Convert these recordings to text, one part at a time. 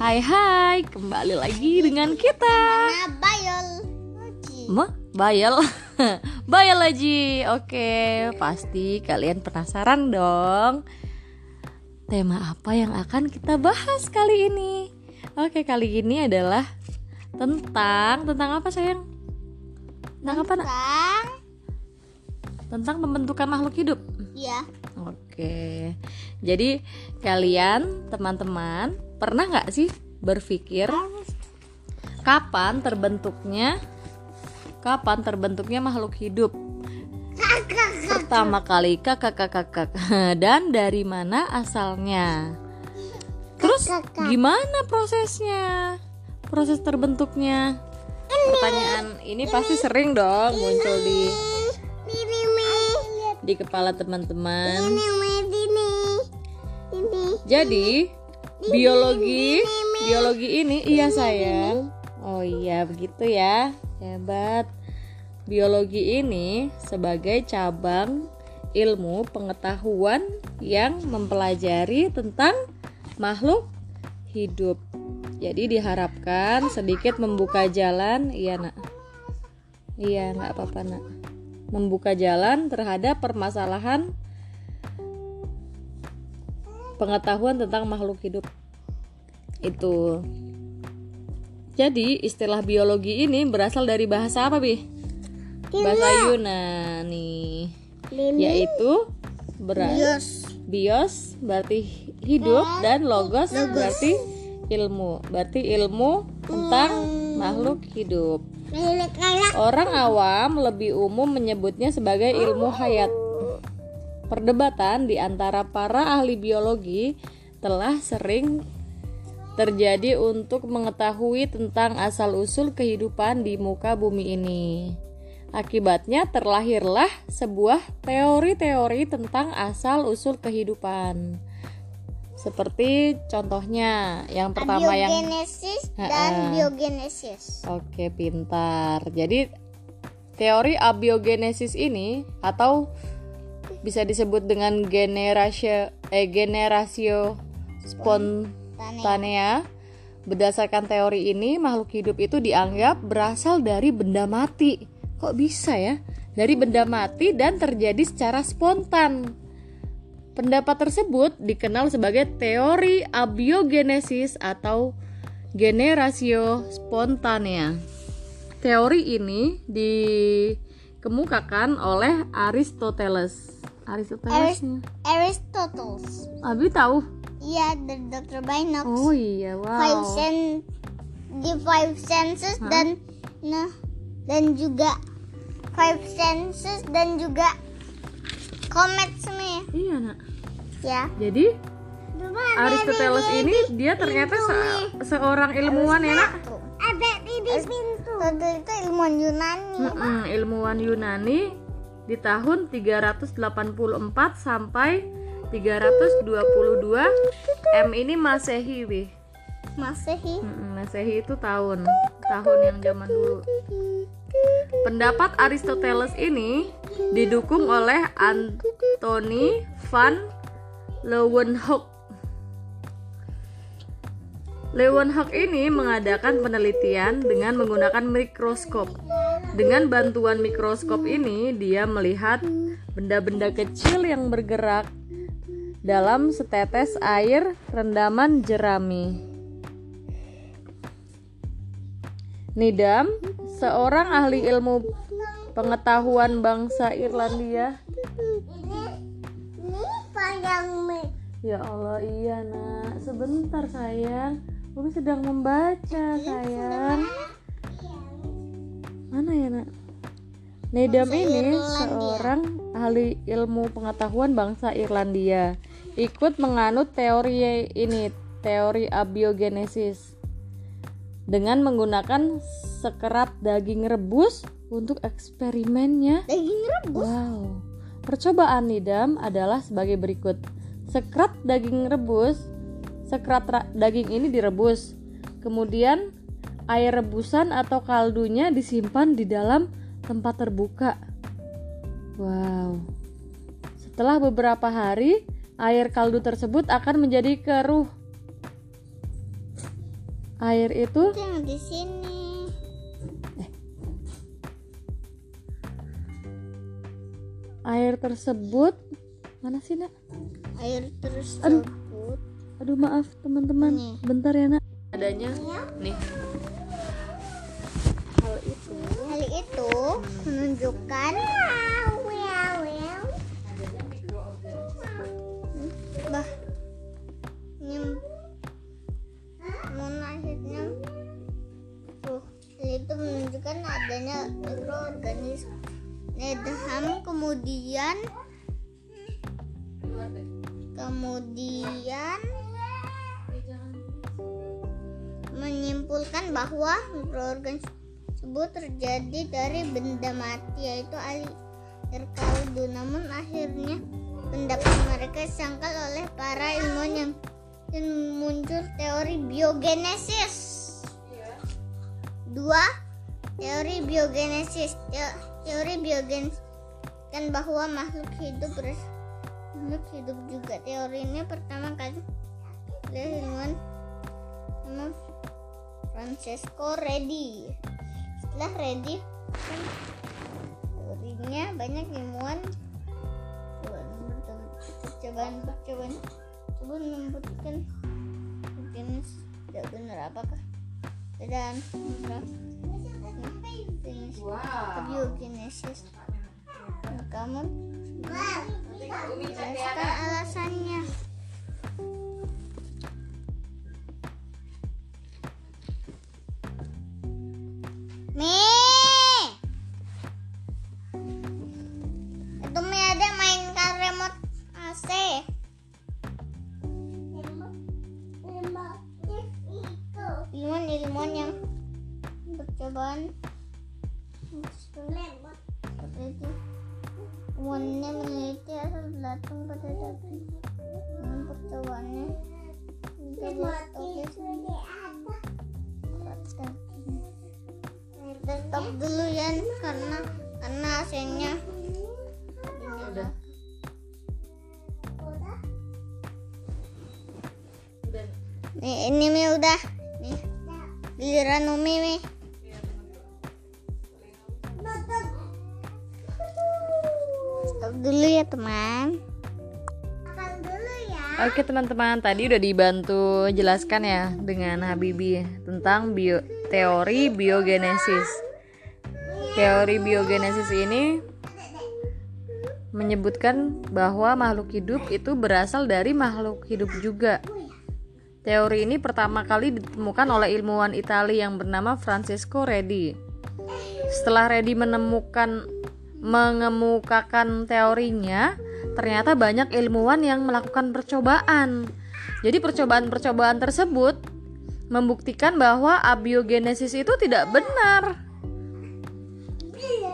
Hai hai, kembali lagi dengan kita bayol. Ma, Bayel Bayel Haji Oke, pasti kalian penasaran dong Tema apa yang akan kita bahas kali ini? Oke, kali ini adalah Tentang, tentang apa sayang? Tentang apa nak? Tentang Tentang pembentukan makhluk hidup ya. Oke, jadi kalian teman-teman pernah nggak sih berpikir kapan terbentuknya kapan terbentuknya makhluk hidup? Pertama kali kakak kakak kakak dan dari mana asalnya? Terus gimana prosesnya? Proses terbentuknya? Pertanyaan ini pasti sering dong muncul di di kepala teman-teman. Jadi biologi biologi ini iya sayang. Oh iya begitu ya. Hebat. Biologi ini sebagai cabang ilmu pengetahuan yang mempelajari tentang makhluk hidup. Jadi diharapkan sedikit membuka jalan, iya nak. Iya nggak apa-apa nak. Membuka jalan terhadap permasalahan pengetahuan tentang makhluk hidup itu. Jadi istilah biologi ini berasal dari bahasa apa bi? Bahasa Yunani, yaitu beras Bios. bios berarti hidup dan logos berarti ilmu, berarti ilmu tentang makhluk hidup. Orang awam lebih umum menyebutnya sebagai ilmu hayat. Perdebatan di antara para ahli biologi telah sering terjadi untuk mengetahui tentang asal-usul kehidupan di muka bumi ini. Akibatnya terlahirlah sebuah teori-teori tentang asal-usul kehidupan. Seperti contohnya yang pertama yang Abiogenesis dan biogenesis. Oke, pintar. Jadi teori abiogenesis ini atau bisa disebut dengan generasio eh generasio spontanea. Berdasarkan teori ini, makhluk hidup itu dianggap berasal dari benda mati. Kok bisa ya? Dari benda mati dan terjadi secara spontan. Pendapat tersebut dikenal sebagai teori abiogenesis atau generasio spontanea. Teori ini dikemukakan oleh Aristoteles. Aristoteles. Aristotle. Abi tahu? Iya, dari Dr. Binox. Oh iya, Five wow. sen di five senses dan nah dan juga five senses dan juga comet semua Iya, Nak. ya. Jadi Aristoteles ini dia ternyata se- seorang ilmuwan ya, Nak? Ada di pintu. itu ilmuwan Yunani. Mm-mm, ilmuwan Yunani di tahun 384 sampai 322 M ini Masehi, wih. Masehi. Masehi itu tahun tahun yang zaman dulu. Pendapat Aristoteles ini didukung oleh Anthony van Leeuwenhoek. Leeuwenhoek ini mengadakan penelitian dengan menggunakan mikroskop. Dengan bantuan mikroskop ini, dia melihat benda-benda kecil yang bergerak dalam setetes air rendaman jerami. Nidam, seorang ahli ilmu pengetahuan bangsa Irlandia. Ya Allah, iya nak. Sebentar sayang. Umi sedang membaca sayang. Mana ya nak? Nidam ini seorang ahli ilmu pengetahuan bangsa Irlandia. Ikut menganut teori ini, teori abiogenesis. Dengan menggunakan sekerat daging rebus untuk eksperimennya. daging rebus. Wow. Percobaan Nidam adalah sebagai berikut. Sekerat daging rebus, sekerat ra- daging ini direbus. Kemudian air rebusan atau kaldunya disimpan di dalam tempat terbuka. Wow. Setelah beberapa hari, air kaldu tersebut akan menjadi keruh. air itu yang di sini. air tersebut mana sih nak Air terus Aduh. Aduh maaf teman-teman. Nih. bentar ya nak. Adanya. Nih. Hal itu, hal itu menunjukkan bah nyem. Namun akhirnya tuh. Hal itu menunjukkan adanya mikroorganisme. Nedham kemudian kemudian menyimpulkan bahwa mikroorganisme tersebut terjadi dari benda mati yaitu air kaldu namun akhirnya pendapat mereka disangkal oleh para ilmuwan yang muncul teori biogenesis. Dua teori biogenesis. Teo- teori biogenesis kan bahwa makhluk hidup makhluk hidup juga. Teori ini pertama kali oleh ilmuwan Francesco Redi. Setelah Redi kan teorinya banyak ilmuwan. Percobaan percobaan coba membuktikan jenis tidak benar apakah dan Nah, kamu jelaskan alasannya ini Mi udah. Nih. Giliran Umi Mi. Stop dulu ya, teman. Dulu ya. Oke teman-teman, tadi udah dibantu jelaskan ya dengan Habibi tentang bio, teori biogenesis. Teori biogenesis ini menyebutkan bahwa makhluk hidup itu berasal dari makhluk hidup juga. Teori ini pertama kali ditemukan oleh ilmuwan Italia yang bernama Francesco Redi. Setelah Redi menemukan mengemukakan teorinya, ternyata banyak ilmuwan yang melakukan percobaan. Jadi percobaan-percobaan tersebut membuktikan bahwa abiogenesis itu tidak benar.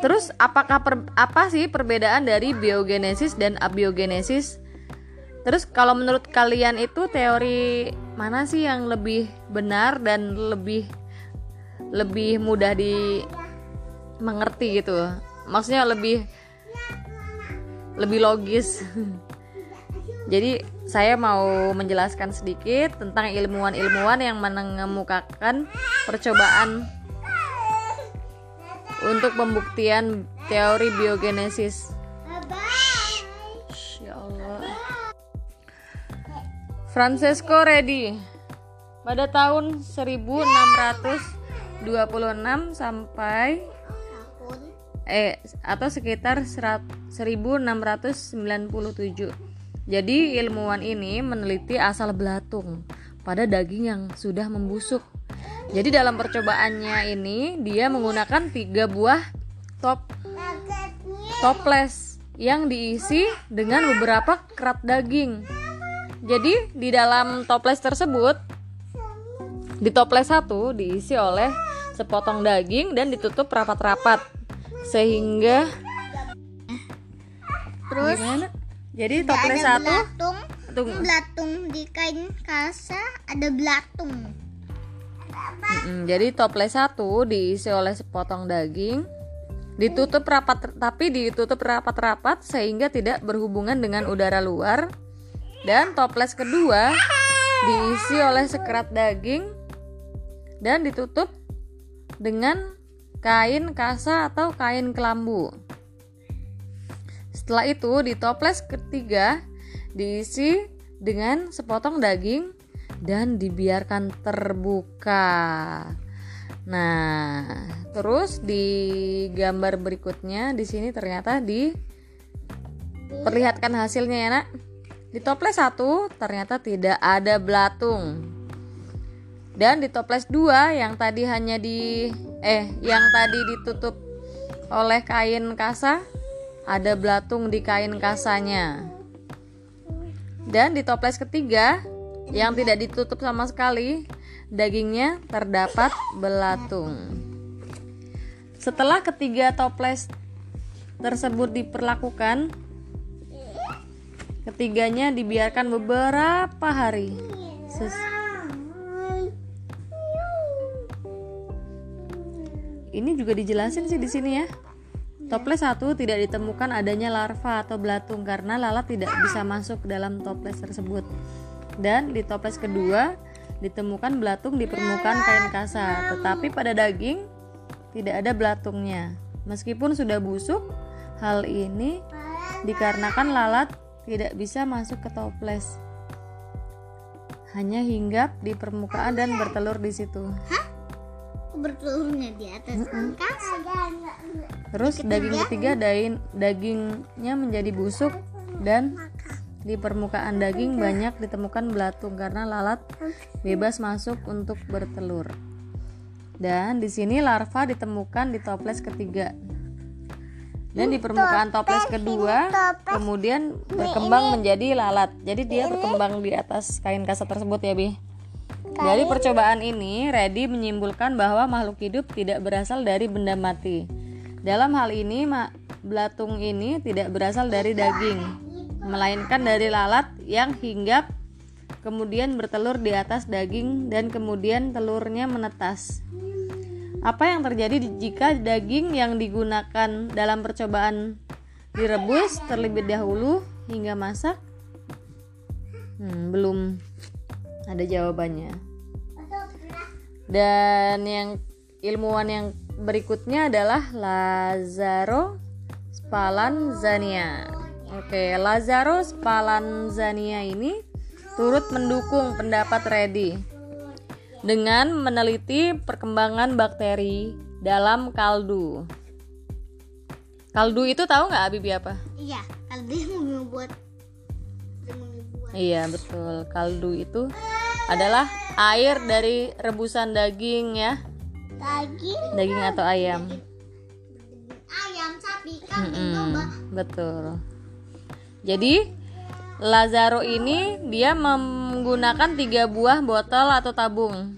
Terus apakah per- apa sih perbedaan dari biogenesis dan abiogenesis? Terus kalau menurut kalian itu teori mana sih yang lebih benar dan lebih lebih mudah dimengerti gitu? Maksudnya lebih lebih logis. Jadi saya mau menjelaskan sedikit tentang ilmuwan-ilmuwan yang mengemukakan percobaan untuk pembuktian teori biogenesis. Francesco Redi pada tahun 1626 sampai eh atau sekitar serat- 1697. Jadi ilmuwan ini meneliti asal belatung pada daging yang sudah membusuk. Jadi dalam percobaannya ini dia menggunakan tiga buah top toples yang diisi dengan beberapa kerat daging. Jadi di dalam toples tersebut di toples satu diisi oleh sepotong daging dan ditutup rapat-rapat sehingga terus gimana? Jadi toples ada satu belatung tunggu. belatung di kain kasa ada belatung Mm-mm, jadi toples satu diisi oleh sepotong daging ditutup rapat tapi ditutup rapat-rapat sehingga tidak berhubungan dengan udara luar dan toples kedua diisi oleh sekerat daging dan ditutup dengan kain kasa atau kain kelambu. Setelah itu di toples ketiga diisi dengan sepotong daging dan dibiarkan terbuka. Nah, terus di gambar berikutnya di sini ternyata diperlihatkan hasilnya ya, Nak. Di toples satu ternyata tidak ada belatung. Dan di toples dua yang tadi hanya di eh yang tadi ditutup oleh kain kasa ada belatung di kain kasanya. Dan di toples ketiga yang tidak ditutup sama sekali dagingnya terdapat belatung. Setelah ketiga toples tersebut diperlakukan, ketiganya dibiarkan beberapa hari. Ses Ini juga dijelasin sih di sini ya. Toples satu tidak ditemukan adanya larva atau belatung karena lalat tidak bisa masuk dalam toples tersebut. Dan di toples kedua ditemukan belatung di permukaan kain kasa, tetapi pada daging tidak ada belatungnya. Meskipun sudah busuk, hal ini dikarenakan lalat tidak bisa masuk ke toples. Hanya hinggap di permukaan dan bertelur di situ. Hah? Bertelurnya di atas kain kasa. Terus daging ketiga dain dagingnya menjadi busuk dan di permukaan daging banyak ditemukan belatung karena lalat bebas masuk untuk bertelur. Dan di sini larva ditemukan di toples ketiga. Dan di permukaan toples kedua kemudian berkembang menjadi lalat. Jadi dia berkembang di atas kain kasa tersebut ya, Bi. Dari percobaan ini, Reddy menyimpulkan bahwa makhluk hidup tidak berasal dari benda mati. Dalam hal ini, belatung ini tidak berasal dari daging, melainkan dari lalat yang hinggap kemudian bertelur di atas daging dan kemudian telurnya menetas. Apa yang terjadi jika daging yang digunakan dalam percobaan direbus terlebih dahulu hingga masak? Hmm, belum ada jawabannya. Dan yang ilmuwan yang berikutnya adalah Lazaro Spallanzania. Oke, Lazarus Palanzania ini turut mendukung pendapat Reddy dengan meneliti perkembangan bakteri dalam kaldu. Kaldu itu tahu nggak Abibi apa? Iya, kaldu yang membuat Iya betul, kaldu itu adalah air dari rebusan daging ya. Daging. Daging atau ayam. Ayam, sapi, kambing, domba. betul. Jadi Lazaro ini dia menggunakan tiga buah botol atau tabung.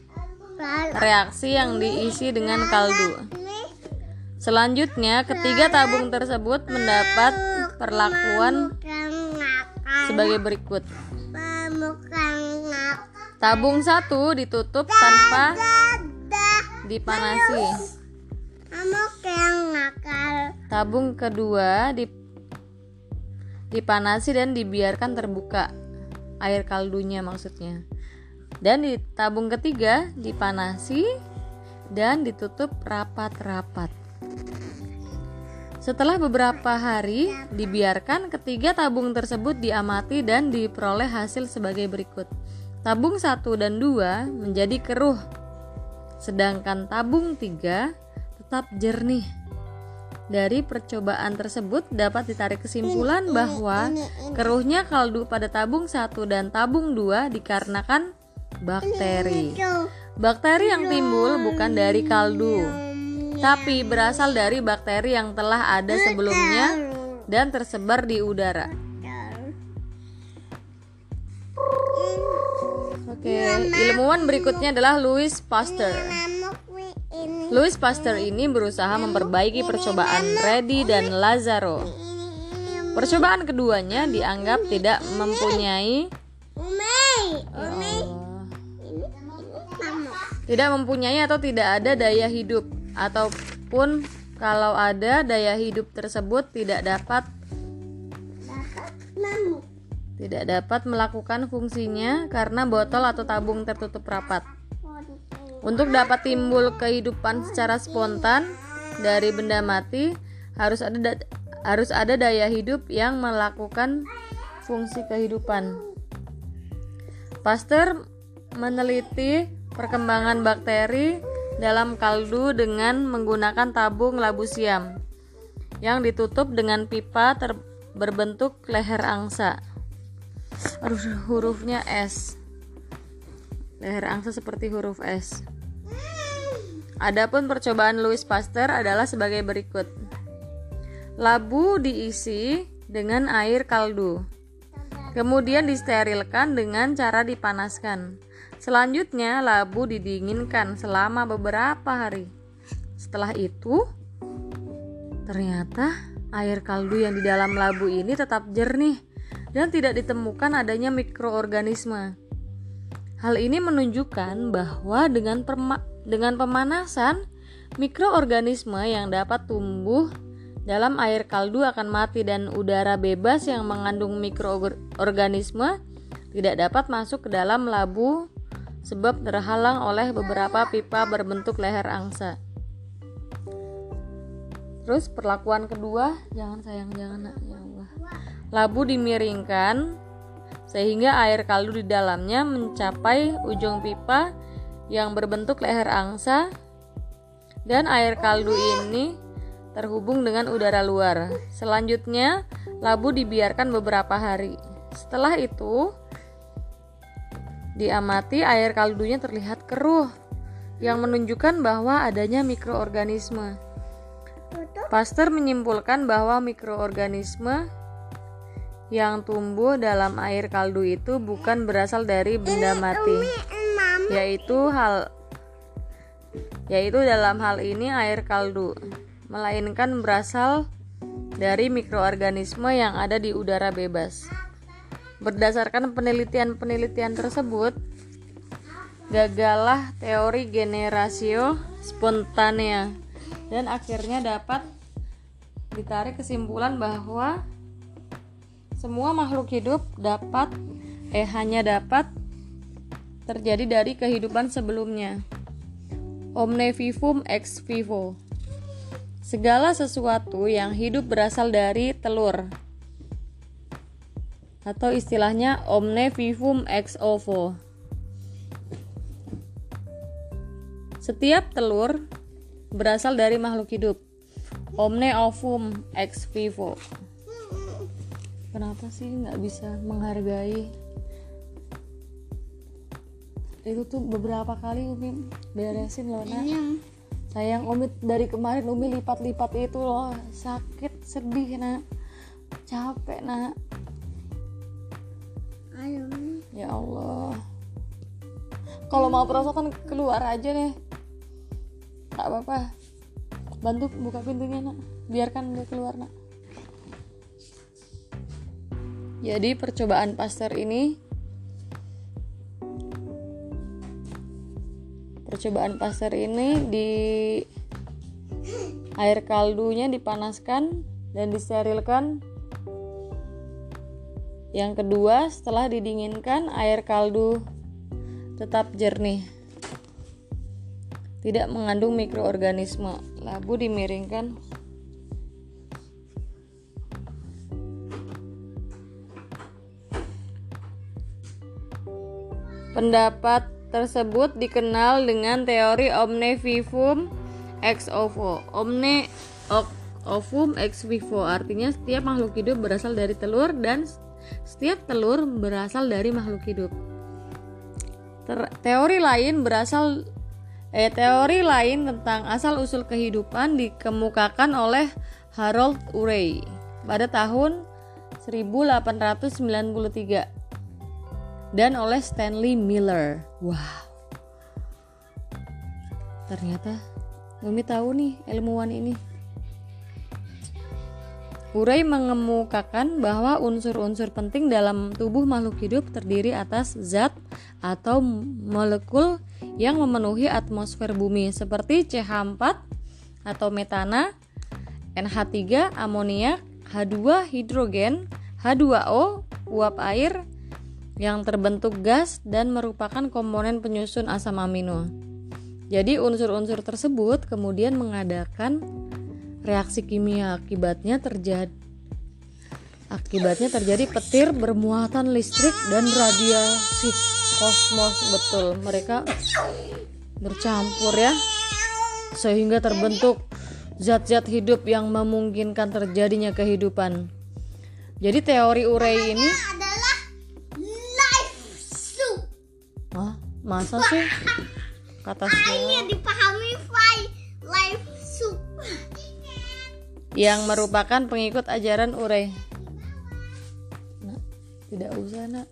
Reaksi yang diisi dengan kaldu. Selanjutnya, ketiga tabung tersebut mendapat perlakuan sebagai berikut. Tabung satu ditutup tanpa dipanasi. Tabung kedua dip- dipanasi dan dibiarkan terbuka air kaldunya maksudnya. Dan di tabung ketiga dipanasi dan ditutup rapat-rapat. Setelah beberapa hari dibiarkan, ketiga tabung tersebut diamati dan diperoleh hasil sebagai berikut. Tabung 1 dan 2 menjadi keruh, sedangkan tabung 3 tetap jernih. Dari percobaan tersebut dapat ditarik kesimpulan bahwa keruhnya kaldu pada tabung 1 dan tabung 2 dikarenakan bakteri. Bakteri yang timbul bukan dari kaldu, tapi berasal dari bakteri yang telah ada sebelumnya dan tersebar di udara. Oke, ilmuwan berikutnya adalah Louis Pasteur. Louis Pasteur ini berusaha memperbaiki percobaan Reddy dan Lazaro. Percobaan keduanya dianggap tidak mempunyai. Ya nyamuk. tidak mempunyai atau tidak ada daya hidup ataupun kalau ada daya hidup tersebut tidak dapat tidak dapat melakukan fungsinya karena botol atau tabung tertutup rapat. Untuk dapat timbul kehidupan secara spontan dari benda mati, harus ada da harus ada daya hidup yang melakukan fungsi kehidupan. Pasteur meneliti perkembangan bakteri dalam kaldu dengan menggunakan tabung labu siam yang ditutup dengan pipa berbentuk leher angsa. Aduh, hurufnya S. Leher angsa seperti huruf S. Adapun percobaan Louis Pasteur adalah sebagai berikut. Labu diisi dengan air kaldu. Kemudian disterilkan dengan cara dipanaskan. Selanjutnya, labu didinginkan selama beberapa hari. Setelah itu, ternyata air kaldu yang di dalam labu ini tetap jernih dan tidak ditemukan adanya mikroorganisme. Hal ini menunjukkan bahwa dengan dengan pemanasan, mikroorganisme yang dapat tumbuh dalam air kaldu akan mati dan udara bebas yang mengandung mikroorganisme tidak dapat masuk ke dalam labu sebab terhalang oleh beberapa pipa berbentuk leher angsa. Terus perlakuan kedua, jangan sayang jangan nak ya Allah. Labu dimiringkan sehingga air kaldu di dalamnya mencapai ujung pipa yang berbentuk leher angsa dan air kaldu ini terhubung dengan udara luar. Selanjutnya, labu dibiarkan beberapa hari. Setelah itu, Diamati air kaldunya terlihat keruh, yang menunjukkan bahwa adanya mikroorganisme. Pasteur menyimpulkan bahwa mikroorganisme yang tumbuh dalam air kaldu itu bukan berasal dari benda mati, yaitu hal yaitu dalam hal ini air kaldu, melainkan berasal dari mikroorganisme yang ada di udara bebas. Berdasarkan penelitian-penelitian tersebut, gagallah teori generasio spontanea dan akhirnya dapat ditarik kesimpulan bahwa semua makhluk hidup dapat eh hanya dapat terjadi dari kehidupan sebelumnya. Omne vivum ex vivo. Segala sesuatu yang hidup berasal dari telur atau istilahnya omne vivum ex ovo. Setiap telur berasal dari makhluk hidup. Omne ovum ex vivo. Kenapa sih nggak bisa menghargai? Itu tuh beberapa kali Umi beresin loh nak. Sayang Umi dari kemarin Umi lipat-lipat itu loh sakit sedih nak capek nak Ayo. Ya Allah. Kalau mau perosotan keluar aja deh. Tak apa-apa. Bantu buka pintunya nak. Biarkan dia keluar nak. Jadi percobaan Pasteur ini percobaan Pasteur ini di air kaldunya dipanaskan dan disterilkan yang kedua, setelah didinginkan, air kaldu tetap jernih. Tidak mengandung mikroorganisme. Labu dimiringkan Pendapat tersebut dikenal dengan teori omne vivum ex ovo. Omne ovum ex vivo artinya setiap makhluk hidup berasal dari telur dan setiap telur berasal dari makhluk hidup. Ter teori lain berasal eh teori lain tentang asal usul kehidupan dikemukakan oleh Harold Urey pada tahun 1893 dan oleh Stanley Miller. Wow. Ternyata Umi tahu nih ilmuwan ini. Urey mengemukakan bahwa unsur-unsur penting dalam tubuh makhluk hidup terdiri atas zat atau molekul yang memenuhi atmosfer bumi seperti CH4 atau metana, NH3 amoniak, H2 hidrogen, H2O uap air yang terbentuk gas dan merupakan komponen penyusun asam amino. Jadi unsur-unsur tersebut kemudian mengadakan reaksi kimia akibatnya terjadi akibatnya terjadi petir bermuatan listrik dan radiasi kosmos betul mereka bercampur ya sehingga terbentuk zat-zat hidup yang memungkinkan terjadinya kehidupan. Jadi teori Urey ini Wah, masa sih? Kata Ini dipahami Fai life soup. yang merupakan pengikut ajaran Urey. Nak, tidak usah, Nak.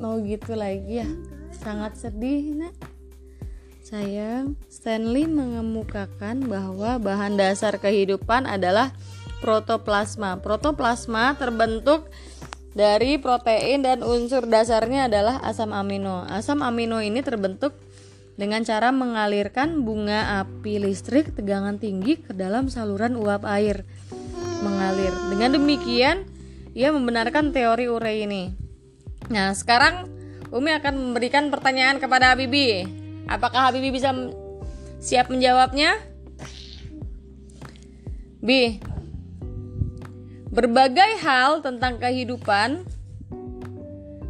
Mau gitu lagi ya? Sangat sedih, Nak. Sayang, Stanley mengemukakan bahwa bahan dasar kehidupan adalah protoplasma. Protoplasma terbentuk dari protein dan unsur dasarnya adalah asam amino. Asam amino ini terbentuk dengan cara mengalirkan bunga api listrik tegangan tinggi ke dalam saluran uap air mengalir. Dengan demikian, ia membenarkan teori Urey ini. Nah, sekarang Umi akan memberikan pertanyaan kepada Habibi. Apakah Habibi bisa siap menjawabnya? B. Berbagai hal tentang kehidupan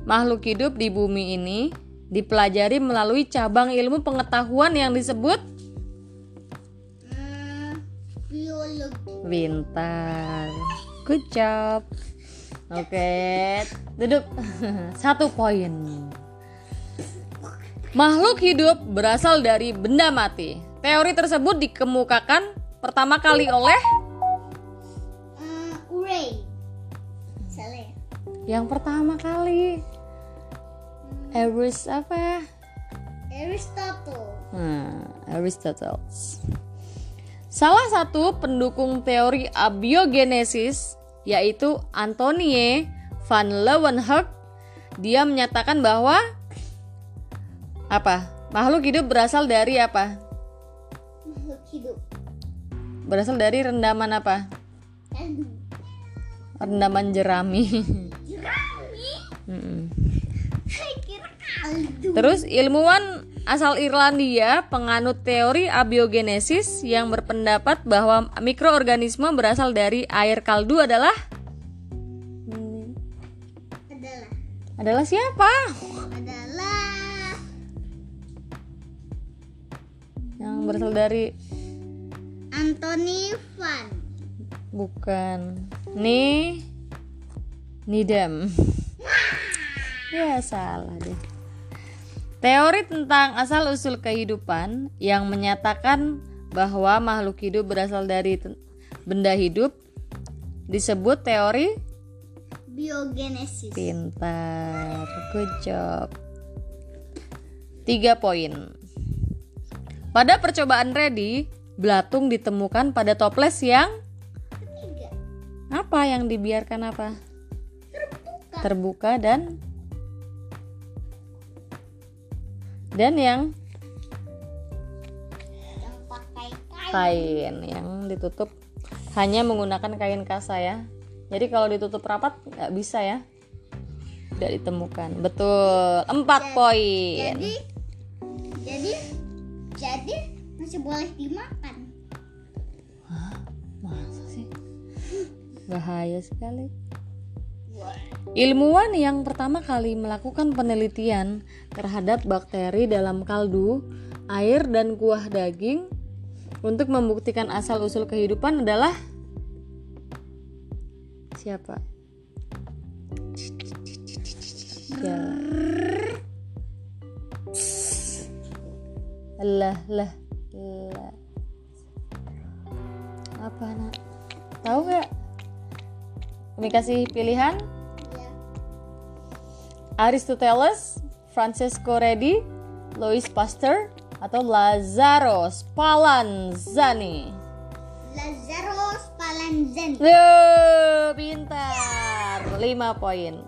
makhluk hidup di bumi ini dipelajari melalui cabang ilmu pengetahuan yang disebut biologi. Pintar. Good job. Oke, duduk. Satu poin. Makhluk hidup berasal dari benda mati. Teori tersebut dikemukakan pertama kali oleh yang pertama kali Aris apa? Aristotle. Nah, Aristotle. Salah satu pendukung teori abiogenesis yaitu Antonie van Leeuwenhoek dia menyatakan bahwa apa? Makhluk hidup berasal dari apa? Makhluk hidup. Berasal dari rendaman apa? Rendaman jerami. Terus ilmuwan asal Irlandia penganut teori abiogenesis yang berpendapat bahwa mikroorganisme berasal dari air kaldu adalah Adalah. adalah siapa? Adalah. Yang berasal dari Anthony Van. bukan Ni Nidam. Ya salah deh. Teori tentang asal-usul kehidupan yang menyatakan bahwa makhluk hidup berasal dari benda hidup disebut teori Biogenesis. pintar. Good job. Tiga poin. Pada percobaan ready, belatung ditemukan pada toples yang apa yang dibiarkan apa? Terbuka. Dan dan yang kain. yang ditutup hanya menggunakan kain kasa ya. Jadi kalau ditutup rapat nggak bisa ya. Tidak ditemukan. Betul. Empat poin. Jadi, jadi, jadi masih boleh dimakan. Masa sih? Bahaya sekali. Ilmuwan yang pertama kali melakukan penelitian terhadap bakteri dalam kaldu, air, dan kuah daging untuk membuktikan asal-usul kehidupan adalah siapa? Ya. Lah, lah, lah. Apa nak? Tahu nggak? Kami kasih pilihan. Aristoteles, Francesco Redi, Louis Pasteur, atau Lazaro Spallanzani. Lazarus Palanzani. Yo, pintar. 5 poin.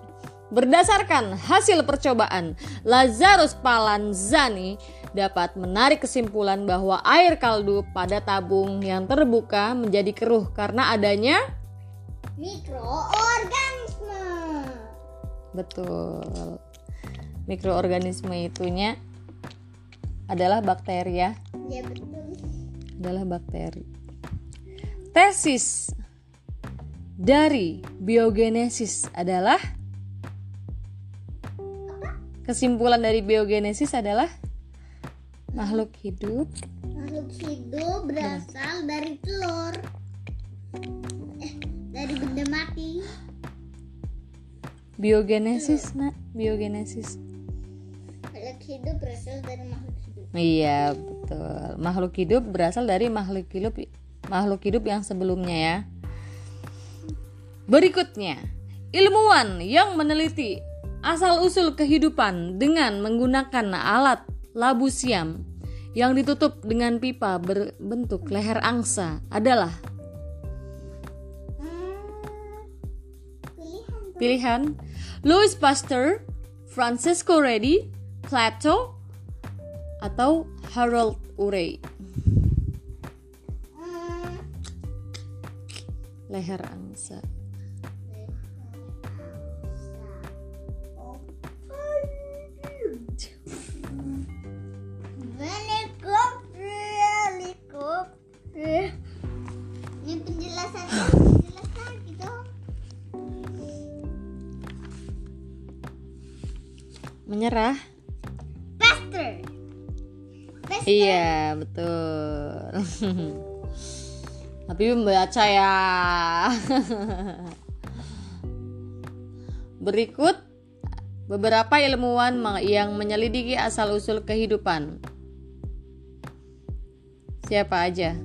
Berdasarkan hasil percobaan, Lazarus Spallanzani dapat menarik kesimpulan bahwa air kaldu pada tabung yang terbuka menjadi keruh karena adanya Mikroorganisme. Betul mikroorganisme itunya adalah bakteri ya. Betul. Adalah bakteri. Tesis dari biogenesis adalah kesimpulan dari biogenesis adalah makhluk hidup Makhluk hidup berasal dari telur. Eh, dari benda mati. Biogenesis nak. Biogenesis. Makhluk hidup berasal dari makhluk hidup. iya betul. Makhluk hidup berasal dari makhluk hidup makhluk hidup yang sebelumnya ya. Berikutnya ilmuwan yang meneliti asal usul kehidupan dengan menggunakan alat labu siam yang ditutup dengan pipa berbentuk leher angsa adalah Hmm, pilihan. Pilihan Louis Pasteur, Francisco Redi, Plato, atau Harold Urey. Hmm, Leher angsa. Menyerah? Pastor. Pastor. Iya, betul. Tapi membaca ya. Berikut beberapa ilmuwan yang menyelidiki asal-usul kehidupan. Siapa aja?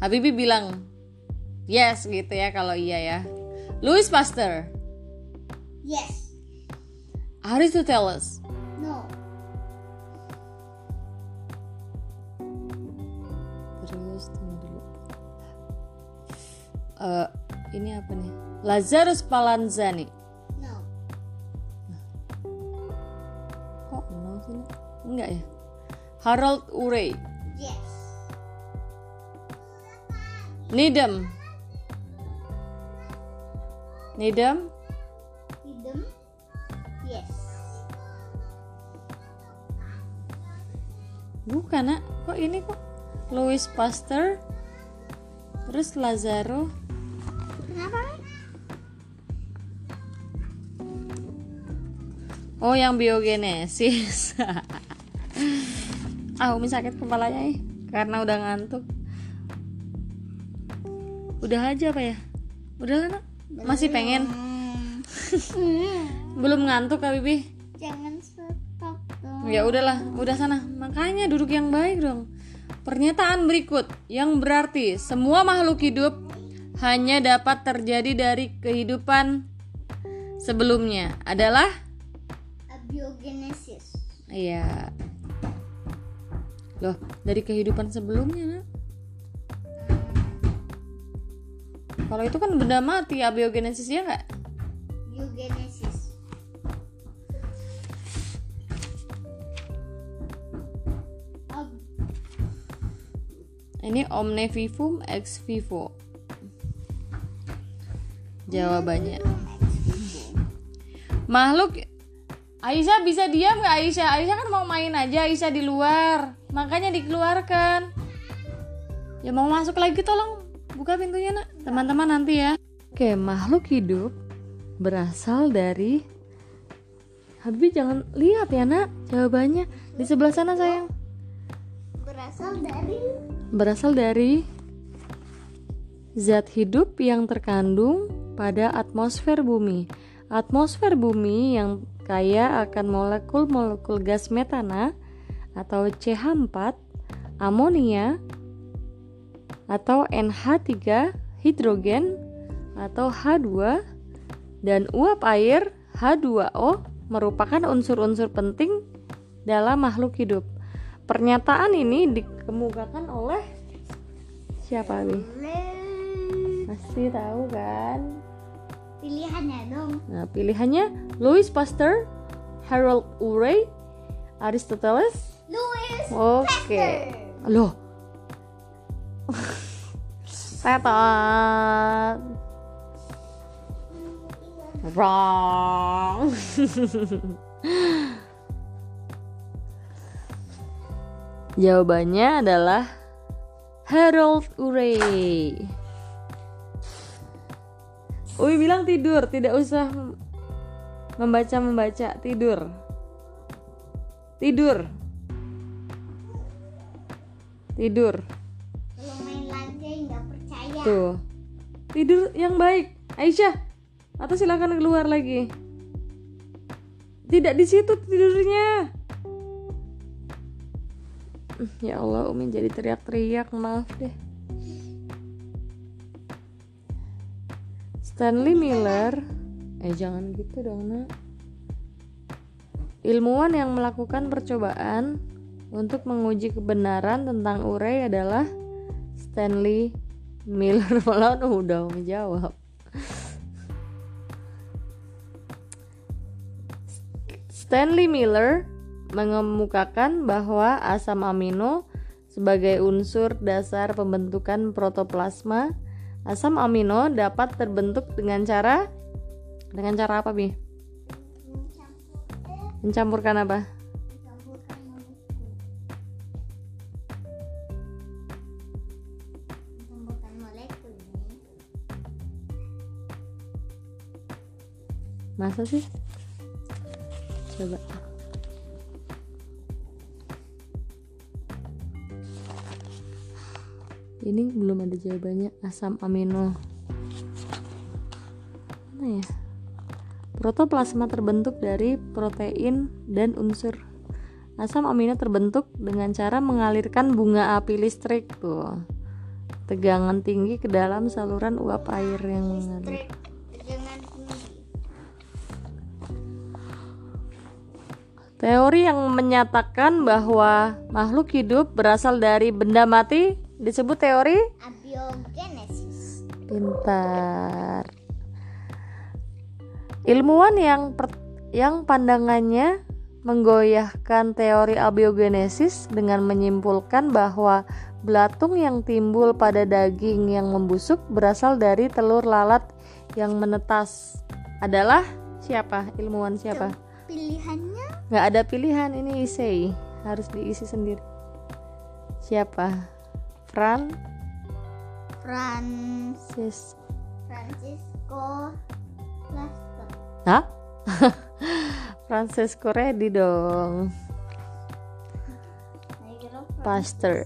Habibi bilang yes gitu ya kalau iya ya. Louis Pasteur, Yes. Aristoteles, No. Terus tunggu dulu. Eh, ini apa nih? Lazarus Palanzani. No. Kok no sih? Enggak ya? Harold Urey. Yes. Needham. Needham. Bukan nak. Kok ini kok? Louis Pasteur. Terus Lazaro. Kenapa? Oh yang biogenesis. ah Umi sakit kepalanya nih karena udah ngantuk. Udah aja apa ya? Udah nak. Masih pengen? Belum ngantuk Kak Bibi? Jangan. Ya udahlah, udah sana. Makanya duduk yang baik dong. Pernyataan berikut yang berarti semua makhluk hidup hanya dapat terjadi dari kehidupan sebelumnya adalah Abiogenesis. iya. Loh, dari kehidupan sebelumnya, Nak. Kalau itu kan benda mati, abiogenesis ya nggak? Biogenesis. Ini omnivivum ex vivo. Jawabannya. Makhluk Aisyah bisa diam nggak Aisyah? Aisyah kan mau main aja Aisyah di luar. Makanya dikeluarkan. Ya mau masuk lagi tolong buka pintunya nak. Teman-teman nanti ya. Oke, makhluk hidup berasal dari Habib jangan lihat ya nak jawabannya di sebelah sana sayang. Berasal dari berasal dari zat hidup yang terkandung pada atmosfer bumi. Atmosfer bumi yang kaya akan molekul-molekul gas metana atau CH4, amonia atau NH3, hidrogen atau H2 dan uap air H2O merupakan unsur-unsur penting dalam makhluk hidup. Pernyataan ini dikemukakan oleh siapa nih? Pasti tahu kan? pilihannya dong. Nah, pilihannya Louis Pasteur, Harold Urey, Aristoteles. Louis Oke. Loh. Setan. Wrong. Jawabannya adalah Harold Urey. Uwi bilang tidur, tidak usah membaca-membaca, tidur. Tidur. Tidur. Kalau main lagi nggak percaya. Tuh. Tidur yang baik. Aisyah, atau silakan keluar lagi. Tidak di situ tidurnya. Ya Allah, Umi jadi teriak-teriak, maaf deh. Stanley Miller, eh jangan gitu dong nak. Ilmuwan yang melakukan percobaan untuk menguji kebenaran tentang Urey adalah Stanley Miller. Malah udah menjawab. Stanley Miller mengemukakan bahwa asam amino sebagai unsur dasar pembentukan protoplasma, asam amino dapat terbentuk dengan cara dengan cara apa, Bi? Mencampurkan apa? Masa sih? Coba. Ini belum ada jawabannya asam amino. Mana ya? Protoplasma terbentuk dari protein dan unsur. Asam amino terbentuk dengan cara mengalirkan bunga api listrik tuh. Tegangan tinggi ke dalam saluran uap air yang mengalir. Teori yang menyatakan bahwa makhluk hidup berasal dari benda mati disebut teori Abiogenesis. pintar. Ilmuwan yang per- yang pandangannya menggoyahkan teori abiogenesis dengan menyimpulkan bahwa belatung yang timbul pada daging yang membusuk berasal dari telur lalat yang menetas. Adalah siapa? Ilmuwan siapa? Pilihannya nggak ada pilihan ini isi harus diisi sendiri siapa Fran Francis Francisco Plaster. Hah? Francesco Reddy dong Francisco Plaster.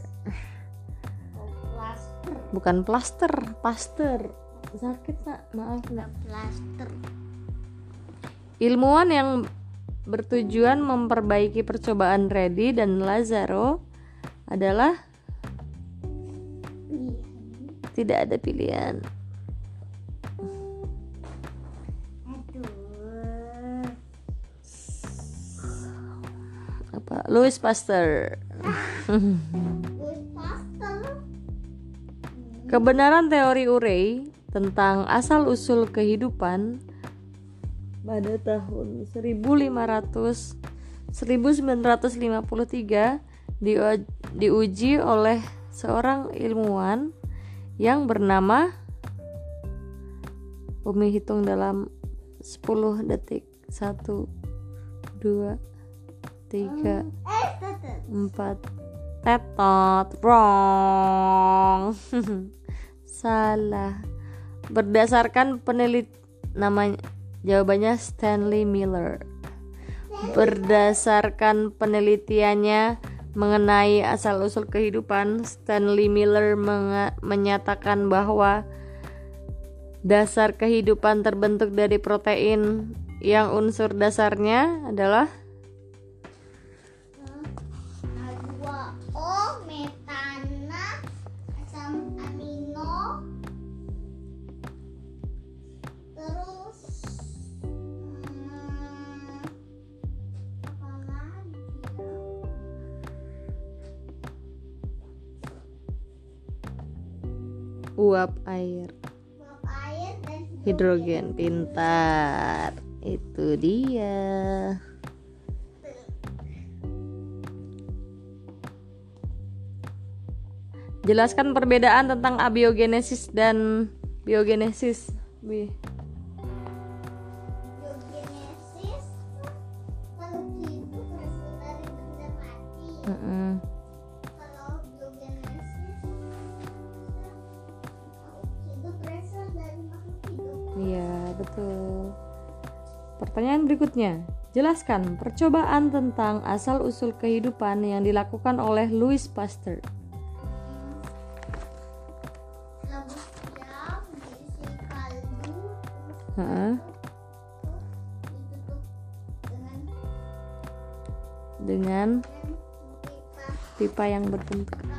bukan plaster Pasteur sakit nak maaf nak Plaster. ilmuwan yang bertujuan memperbaiki percobaan Reddy dan Lazaro adalah tidak ada pilihan Aduh. apa Louis Pasteur. Kebenaran teori Urey tentang asal-usul kehidupan pada tahun 1500 1953 diu- diuji oleh seorang ilmuwan yang bernama Umi hitung dalam 10 detik. 1 2 3 Eh, tetep. empat. Tetot wrong. Salah. Berdasarkan penelit namanya jawabannya Stanley Miller. Berdasarkan penelitiannya mengenai asal usul kehidupan Stanley Miller menyatakan bahwa dasar kehidupan terbentuk dari protein yang unsur dasarnya adalah uap air. Hidrogen pintar. Itu dia. Jelaskan perbedaan tentang abiogenesis dan biogenesis. Bi. biogenesis kalau hidup berasal dari benda mati. Mm-mm. Pertanyaan berikutnya. Jelaskan percobaan tentang asal-usul kehidupan yang dilakukan oleh Louis Pasteur. Dengan pipa yang berbentuk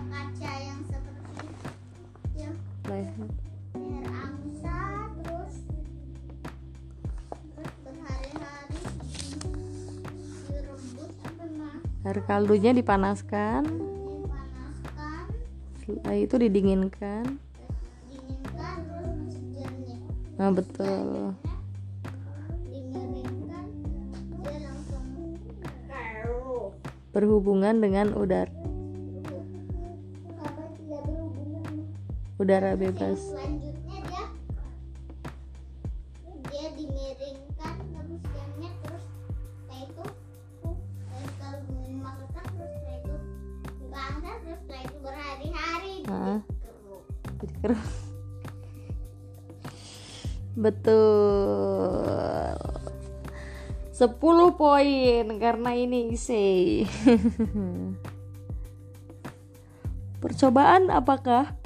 Air kaldunya dipanaskan, dipanaskan setelah itu didinginkan. Nah, betul. Berhubungan dengan udara, berhubungan udara bebas. Betul. 10 poin karena ini isi. Percobaan apakah?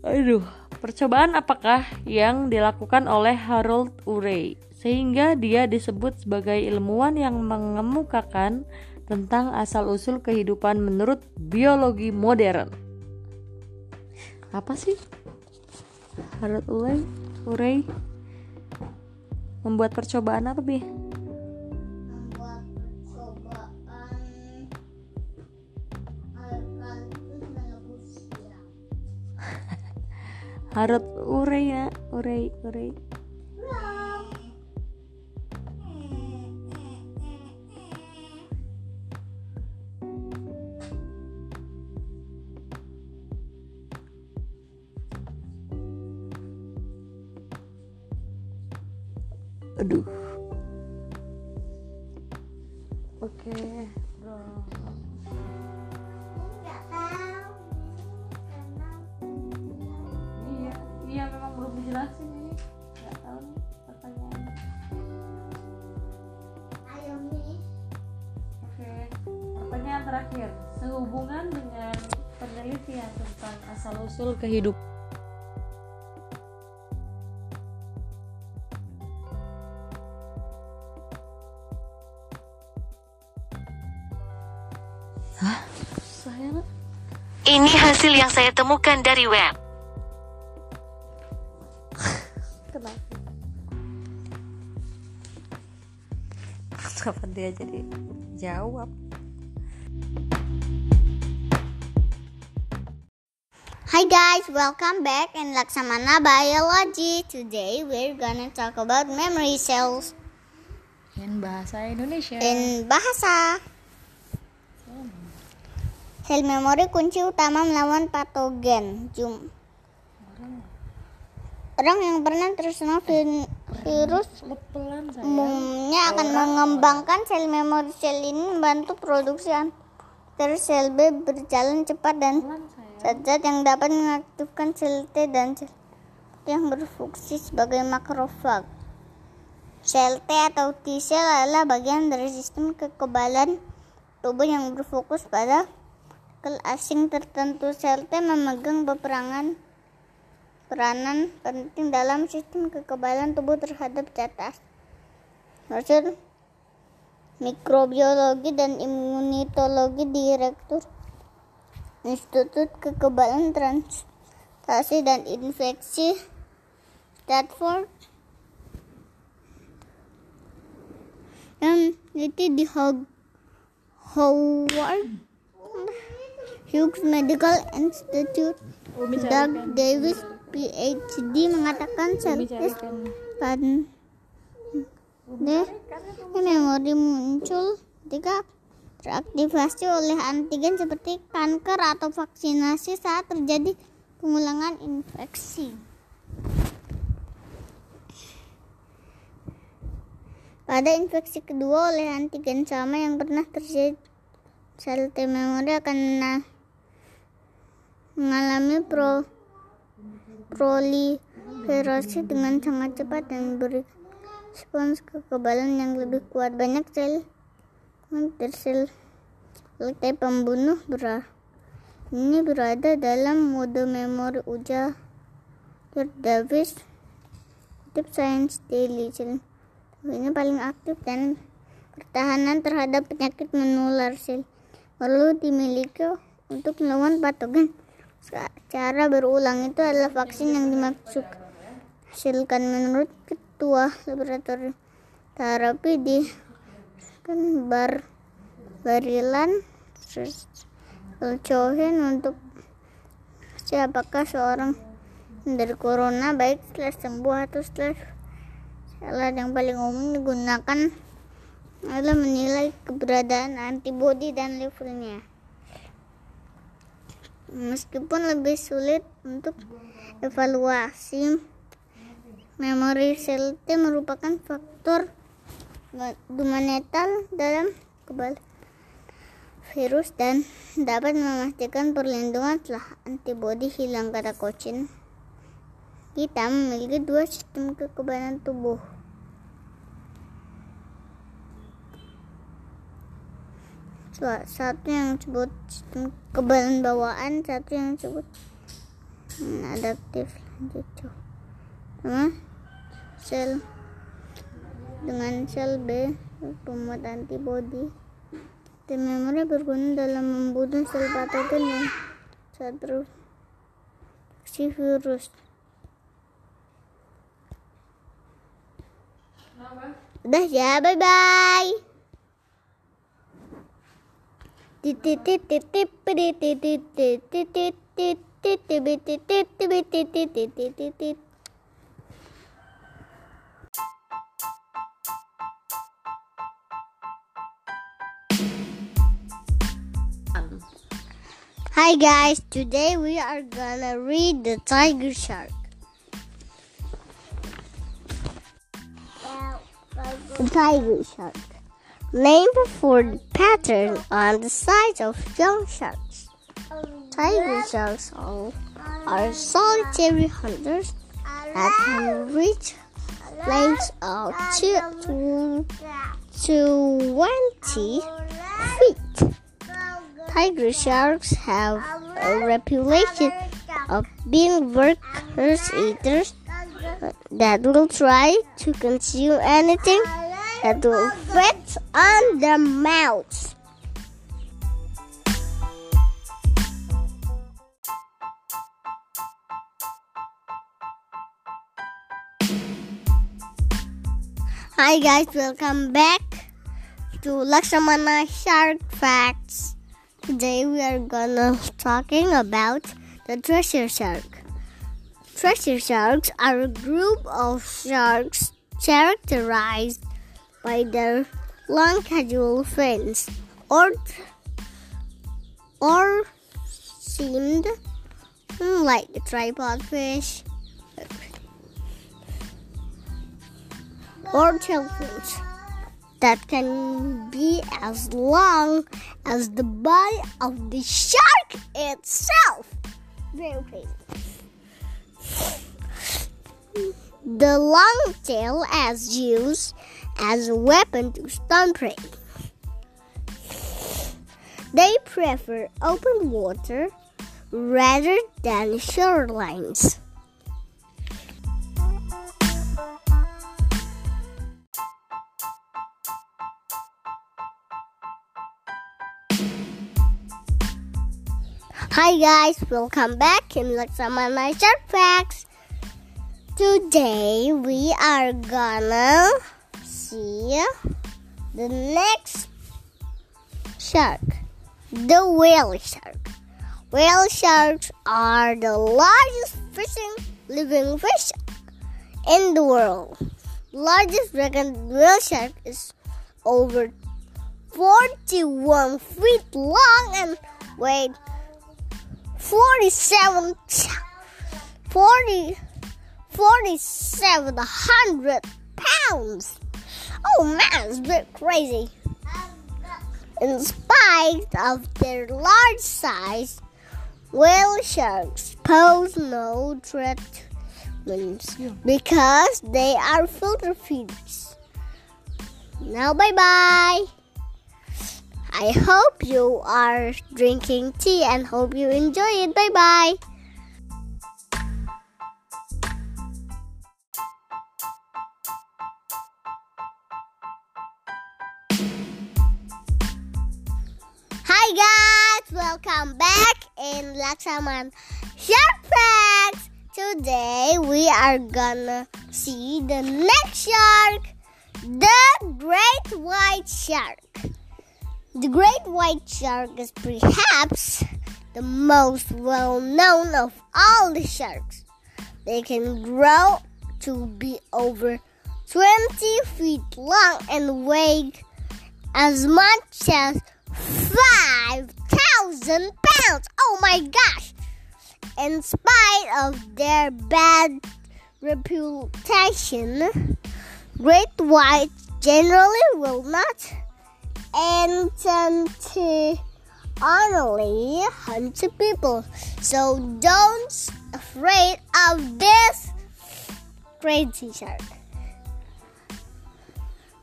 Aduh, percobaan apakah yang dilakukan oleh Harold Urey sehingga dia disebut sebagai ilmuwan yang mengemukakan tentang asal-usul kehidupan menurut biologi modern. Apa sih? Harold Urey, Urey membuat percobaan apa, Bi? membuat percobaan Harold Urey ya, Urey, Urey. Aduh. Oke, bro. nggak tahu karena Iya, iya memang belum dijelasin ini. Gak tahu nih pertanyaannya. ayo nih Oke, pertanyaan terakhir. Sehubungan dengan penelitian tentang asal-usul kehidupan. Ini hasil yang saya temukan dari web. kenapa? Dia jadi jawab? Hi guys, welcome back in Laksamana Biology. Today we're gonna talk about memory cells In bahasa Indonesia. in bahasa. Sel memori kunci utama melawan patogen. Jum. Orang yang pernah terkena vi- virus saya. umumnya akan mengembangkan sel memori sel ini membantu produksi antar sel B berjalan cepat dan zat-zat yang dapat mengaktifkan sel T dan sel yang berfungsi sebagai makrofag. Sel T atau T sel adalah bagian dari sistem kekebalan tubuh yang berfokus pada partikel asing tertentu. Sel T memegang peperangan peranan penting dalam sistem kekebalan tubuh terhadap asing. Hasil mikrobiologi dan imunitologi direktur Institut Kekebalan Transplantasio dan Infeksi Stanford yang di Howard Hughes Medical Institute Doug Davis PhD mengatakan sel pada memori muncul ketika teraktivasi oleh antigen seperti kanker atau vaksinasi saat terjadi pengulangan infeksi. Pada infeksi kedua oleh antigen sama yang pernah terjadi, sel T memori akan mengalami pro, proli, beroperasi dengan sangat cepat dan beri respons kekebalan yang lebih kuat. Banyak sel sel T pembunuh berah ini berada dalam mode memori ujar Davis kutip Science Daily ini paling aktif dan pertahanan terhadap penyakit menular sel perlu dimiliki untuk melawan patogen cara berulang itu adalah vaksin yang dimaksud hasilkan menurut ketua laboratorium terapi di kan bar barilan Cohen untuk siapakah seorang dari corona baik setelah sembuh atau setelah salah. Yang paling umum digunakan adalah menilai keberadaan antibodi dan levelnya meskipun lebih sulit untuk evaluasi memori sel T merupakan faktor fundamental dalam kebal virus dan dapat memastikan perlindungan setelah antibodi hilang kata Kocin. Kita memiliki dua sistem kekebalan tubuh. Satu yang disebut sistem kekebalan bawaan, satu yang disebut adaptif lanjut. Sama sel dengan sel B pembuat antibodi Tim memori berguna dalam membunuh sel patogen yang terinfeksi virus. Udah ya, bye bye. Hi guys, today we are gonna read the Tiger Shark. The Tiger Shark. Named for the pattern on the sides of young sharks. Tiger sharks are, solitary hunters that can reach lengths of two to 20 feet. Tiger sharks have a reputation of being workers eaters that will try to consume anything that will fit on the mouths. Hi guys, welcome back to Laksamana Shark Facts. Today we are gonna talking about the treasure shark. Treasure sharks are a group of sharks characterized by their long casual fins or or seemed like a tripod fish or shellfish that can be as long as the body of the shark itself. Very crazy. The long tail is used as a weapon to stun prey. They prefer open water rather than shorelines. Hi guys, welcome back in Laksamana Shark Facts. Today we are gonna see the next shark, the whale shark. Whale sharks are the largest fishing living fish in the world. Largest reckoned whale shark is over 41 feet long and weighs 47 40 4700 pounds oh man it's a bit crazy in spite of their large size whale sharks pose no threat because they are filter feeders. Now, bye bye. I hope you are drinking tea and hope you enjoy it. Bye bye. Welcome back in Laksaman Shark Facts. Today we are gonna see the next shark, the great white shark. The great white shark is perhaps the most well known of all the sharks. They can grow to be over 20 feet long and weigh as much as 5,000 pounds. Oh my gosh! In spite of their bad reputation, great whites generally will not enter to only hunt people. So don't afraid of this crazy shark.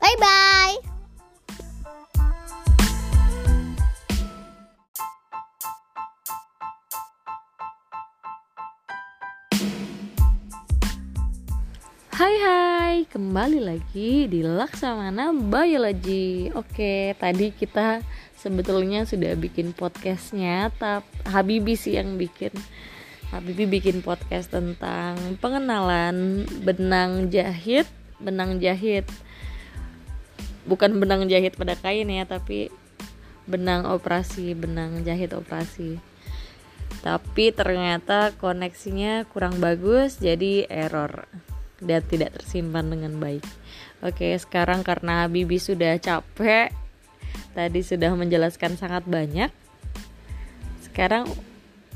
Bye bye. Hai hai, kembali lagi di Laksamana Biology. Oke, tadi kita sebetulnya sudah bikin podcastnya. Tapi Habibi sih yang bikin. Habibi bikin podcast tentang pengenalan benang jahit Benang jahit. Bukan benang jahit pada kain ya, tapi benang operasi, benang jahit operasi. Tapi ternyata koneksinya kurang bagus jadi error dan tidak tersimpan dengan baik. Oke, sekarang karena Bibi sudah capek, tadi sudah menjelaskan sangat banyak. Sekarang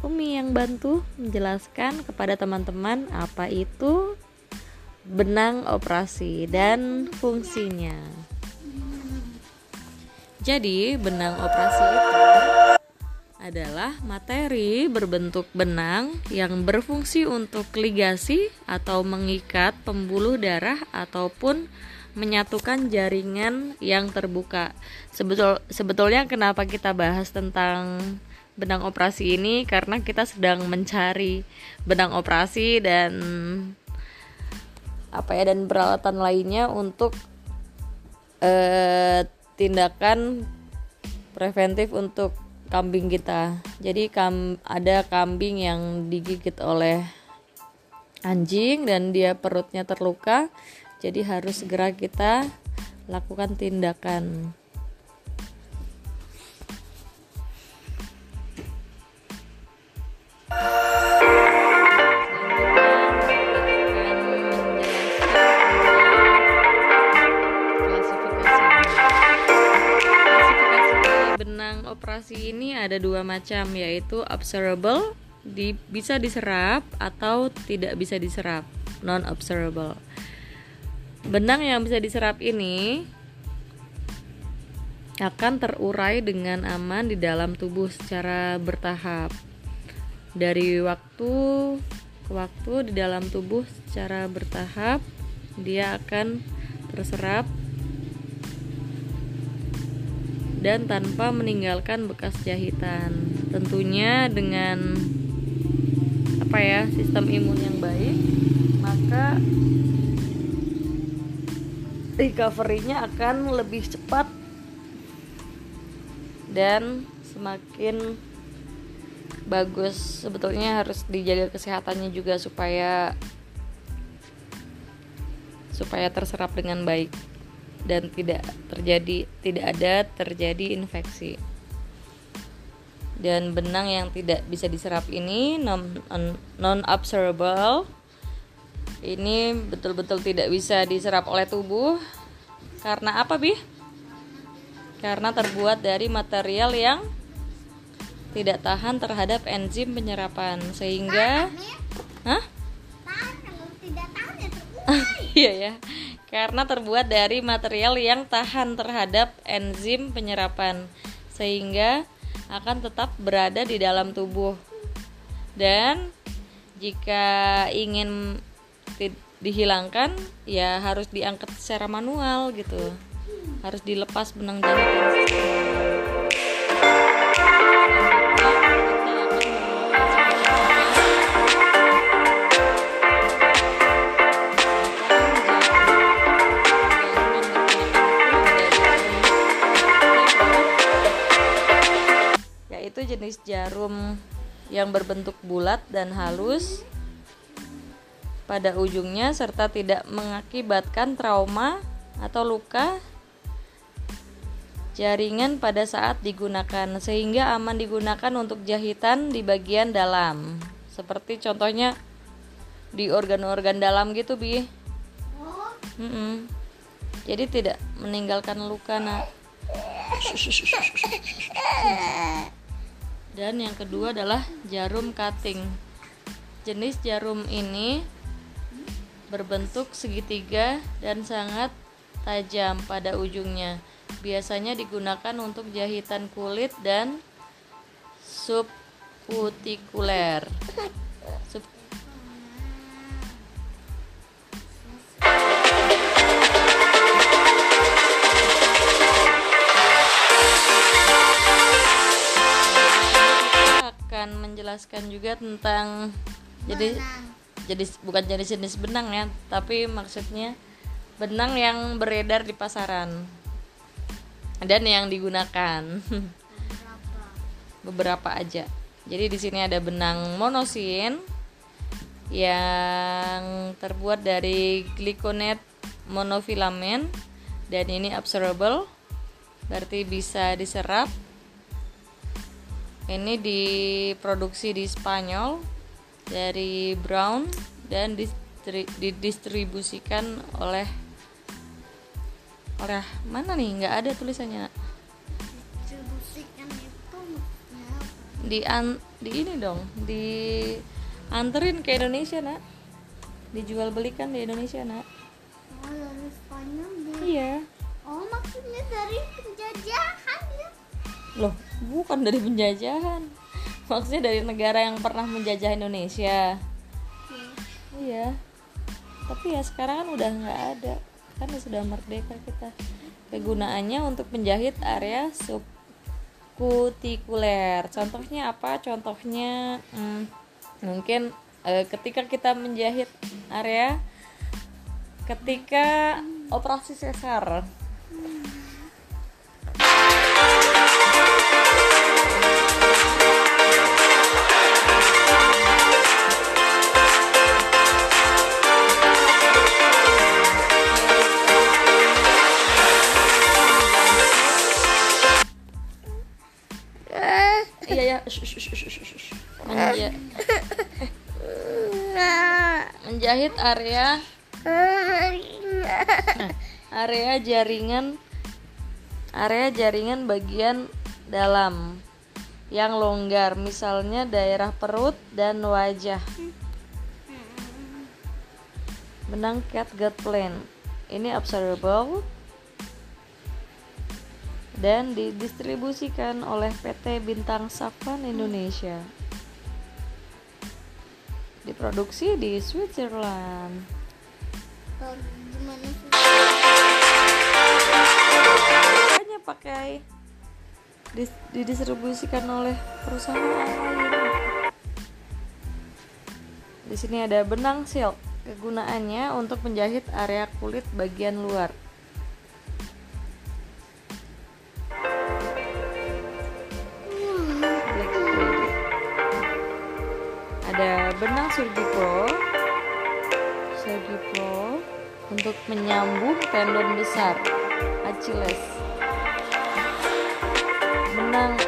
Umi yang bantu menjelaskan kepada teman-teman apa itu benang operasi dan fungsinya. Jadi, benang operasi itu adalah materi berbentuk benang yang berfungsi untuk ligasi atau mengikat pembuluh darah ataupun menyatukan jaringan yang terbuka. Sebetul sebetulnya kenapa kita bahas tentang benang operasi ini karena kita sedang mencari benang operasi dan apa ya dan peralatan lainnya untuk eh, tindakan preventif untuk kambing kita. Jadi kam ada kambing yang digigit oleh anjing dan dia perutnya terluka. Jadi harus segera kita lakukan tindakan. Operasi ini ada dua macam yaitu observable di, bisa diserap atau tidak bisa diserap non observable benang yang bisa diserap ini akan terurai dengan aman di dalam tubuh secara bertahap. Dari waktu ke waktu di dalam tubuh secara bertahap dia akan terserap dan tanpa meninggalkan bekas jahitan. Tentunya dengan apa ya, sistem imun yang baik, maka recovery-nya akan lebih cepat dan semakin bagus. Sebetulnya harus dijaga kesehatannya juga supaya supaya terserap dengan baik dan tidak terjadi tidak ada terjadi infeksi. Dan benang yang tidak bisa diserap ini non non observable ini betul-betul tidak bisa diserap oleh tubuh. Karena apa bi karena terbuat dari material yang tidak tahan terhadap enzim penyerapan sehingga hah? Iya ya karena terbuat dari material yang tahan terhadap enzim penyerapan sehingga akan tetap berada di dalam tubuh. Dan jika ingin dihilangkan ya harus diangkat secara manual gitu. Harus dilepas benang jahitan yaitu jenis jarum yang berbentuk bulat dan halus. Pada ujungnya serta tidak mengakibatkan trauma atau luka jaringan pada saat digunakan sehingga aman digunakan untuk jahitan di bagian dalam. Seperti contohnya di organ-organ dalam gitu bi. Mm-mm. jadi tidak meninggalkan luka nak dan yang kedua adalah jarum cutting jenis jarum ini berbentuk segitiga dan sangat tajam pada ujungnya. Biasanya digunakan untuk jahitan kulit dan subkutikuler. Sub- akan menjelaskan juga tentang jadi jadi bukan jenis-jenis benang ya tapi maksudnya benang yang beredar di pasaran dan yang digunakan. Beberapa aja. Jadi di sini ada benang monosin yang terbuat dari gliconet monofilamen dan ini absorbable berarti bisa diserap ini diproduksi di Spanyol dari Brown dan distri- didistribusikan oleh oleh mana nih? Nggak ada tulisannya di an di ini dong di anterin ke Indonesia nak. Dijual belikan di Indonesia nak. Oh dari Spanyol iya. Oh maksudnya dari penjajahan ya? Loh bukan dari penjajahan. Maksudnya dari negara yang pernah menjajah Indonesia. Iya. Tapi ya sekarang kan udah nggak ada. Kan sudah merdeka kita. Kegunaannya untuk menjahit area subkutikuler. Contohnya apa? Contohnya hmm, mungkin eh, ketika kita menjahit area ketika operasi sesar Menja- menjahit area. Area jaringan. Area jaringan bagian dalam yang longgar. Misalnya daerah perut dan wajah. Benang catgut plan ini absorbable dan didistribusikan oleh PT Bintang Safan Indonesia. Diproduksi di Switzerland. Makanya pakai dis- didistribusikan oleh perusahaan lain. Di sini ada benang silk. Kegunaannya untuk menjahit area kulit bagian luar. Benang Surgi Pro. Surgi Pro untuk menyambung tendon besar Achilles. Benang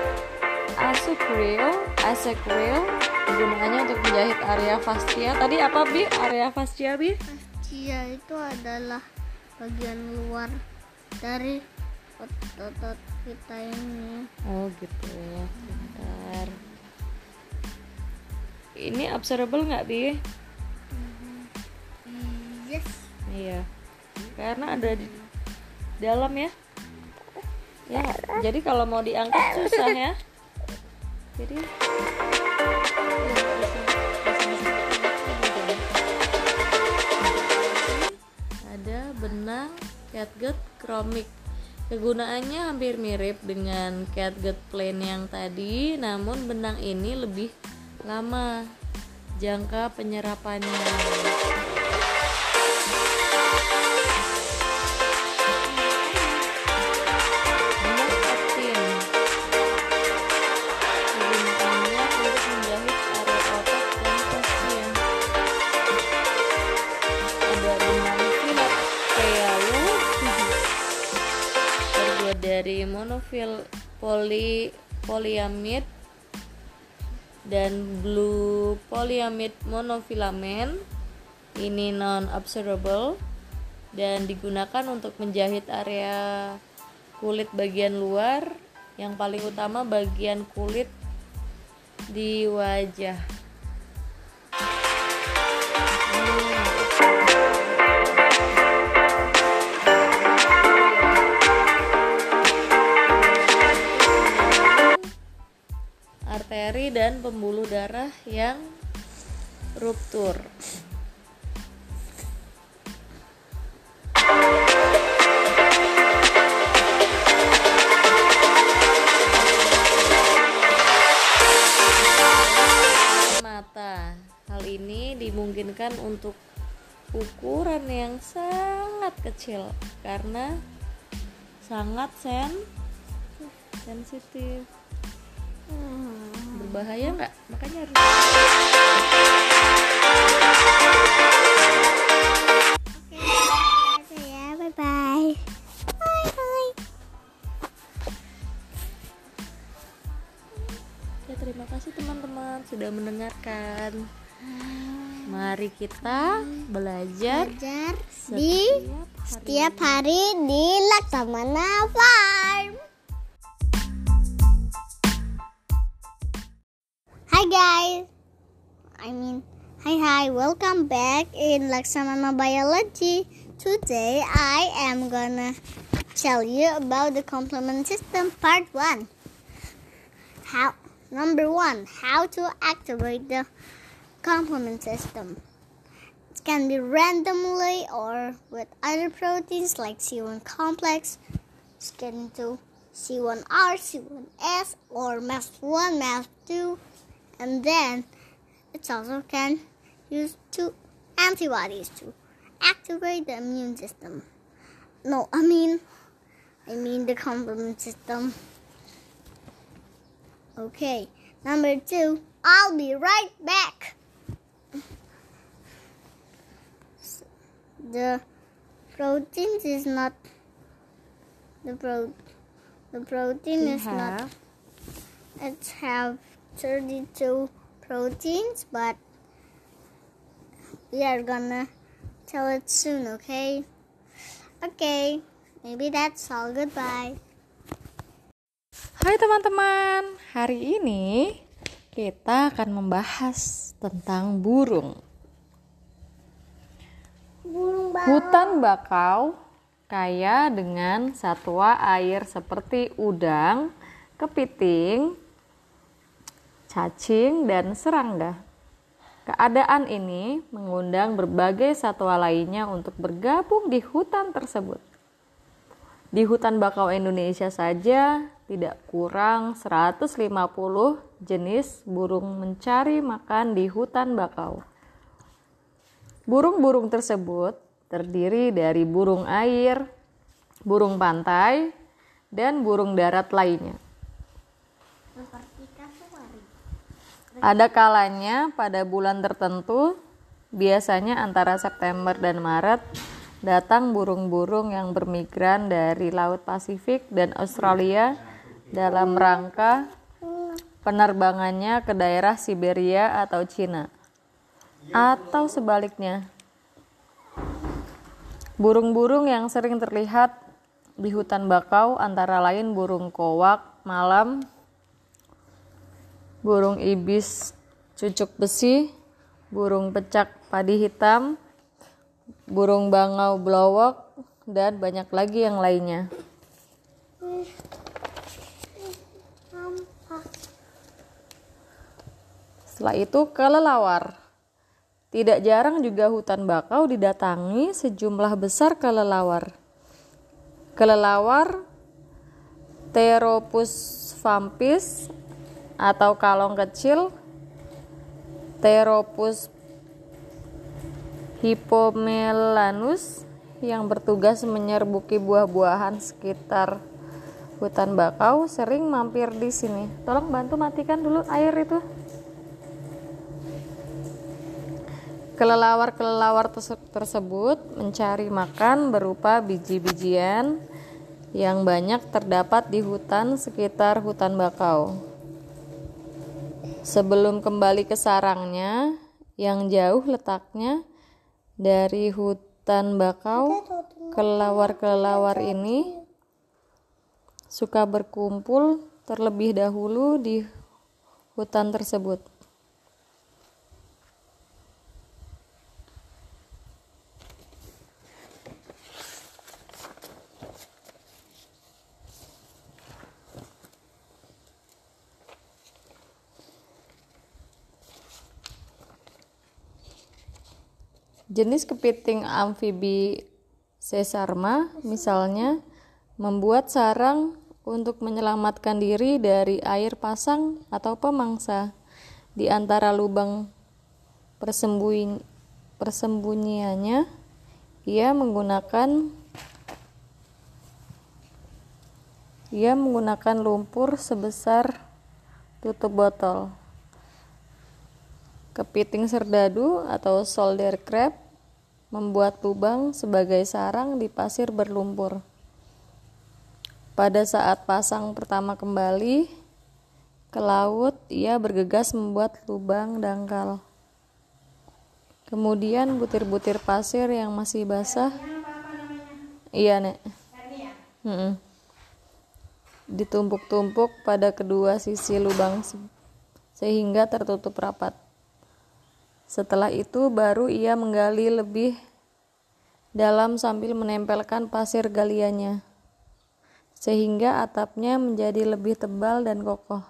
Asucril, Asecril kegunaannya untuk menjahit area fascia. Tadi apa Bi? Area fascia Bi? Fascia itu adalah bagian luar dari otot kita ini. Oh gitu. Bentar. Ini observable nggak Bi? Yes. Iya. Karena ada di dalam ya. Ya, jadi kalau mau diangkat susah ya. Jadi bisa. tentang catgut chromik. Kegunaannya hampir mirip dengan catgut plain yang tadi, namun benang ini lebih lama jangka penyerapannya. Dari monofil poli polyamid dan blue polyamid monofilament ini non observable dan digunakan untuk menjahit area kulit bagian luar. Yang paling utama bagian kulit di wajah arteri dan pembuluh darah yang ruptur. Mata. Hal ini dimungkinkan untuk ukuran yang sangat kecil karena sangat sen sensitif berbahaya nggak makanya harus Oke, ya, bye bye. Bye bye. ya terima kasih teman-teman sudah mendengarkan mari kita belajar Belajar di setiap hari setiap hari di Laksamana Farm. Hi hi. Welcome back in Laksamana Biology. Today I am gonna tell you about the complement system part 1. How number 1, how to activate the complement system. It can be randomly or with other proteins like C1 complex, it's getting to C1R, C1S, or MASP1, MASP2, and then it also can use two antibodies to activate the immune system. No, I mean, I mean the complement system. Okay, number two, I'll be right back. the proteins is not the pro the protein We is not have it have 32 proteins but we are gonna tell it soon okay? Okay maybe that's all. Goodbye. Hai teman-teman, hari ini kita akan membahas tentang burung. burung Hutan bakau kaya dengan satwa air seperti udang, kepiting, cacing, dan serangga. Keadaan ini mengundang berbagai satwa lainnya untuk bergabung di hutan tersebut. Di hutan bakau Indonesia saja tidak kurang 150 jenis burung mencari makan di hutan bakau. Burung-burung tersebut terdiri dari burung air, burung pantai, dan burung darat lainnya. Ada kalanya pada bulan tertentu, biasanya antara September dan Maret, datang burung-burung yang bermigran dari Laut Pasifik dan Australia dalam rangka penerbangannya ke daerah Siberia atau Cina. Atau sebaliknya. Burung-burung yang sering terlihat di hutan bakau antara lain burung kowak malam, burung ibis cucuk besi, burung pecak padi hitam, burung bangau blowok, dan banyak lagi yang lainnya. Setelah itu kelelawar. Tidak jarang juga hutan bakau didatangi sejumlah besar kelelawar. Kelelawar Theropus vampis atau kalong kecil Theropus hippomelanus yang bertugas menyerbuki buah-buahan sekitar hutan bakau sering mampir di sini. Tolong bantu matikan dulu air itu. Kelelawar-kelelawar tersebut mencari makan berupa biji-bijian yang banyak terdapat di hutan sekitar hutan bakau. Sebelum kembali ke sarangnya yang jauh letaknya dari hutan bakau, kelelawar-kelelawar ini suka berkumpul terlebih dahulu di hutan tersebut. Jenis kepiting amfibi sesarma misalnya membuat sarang untuk menyelamatkan diri dari air pasang atau pemangsa. Di antara lubang persembunyi, persembunyiannya ia menggunakan ia menggunakan lumpur sebesar tutup botol. Kepiting serdadu atau soldier crab membuat lubang sebagai sarang di pasir berlumpur. Pada saat pasang pertama kembali ke laut, ia bergegas membuat lubang dangkal. Kemudian butir-butir pasir yang masih basah, iya nek, hmm. ditumpuk-tumpuk pada kedua sisi lubang sehingga tertutup rapat. Setelah itu baru ia menggali lebih dalam sambil menempelkan pasir galiannya sehingga atapnya menjadi lebih tebal dan kokoh.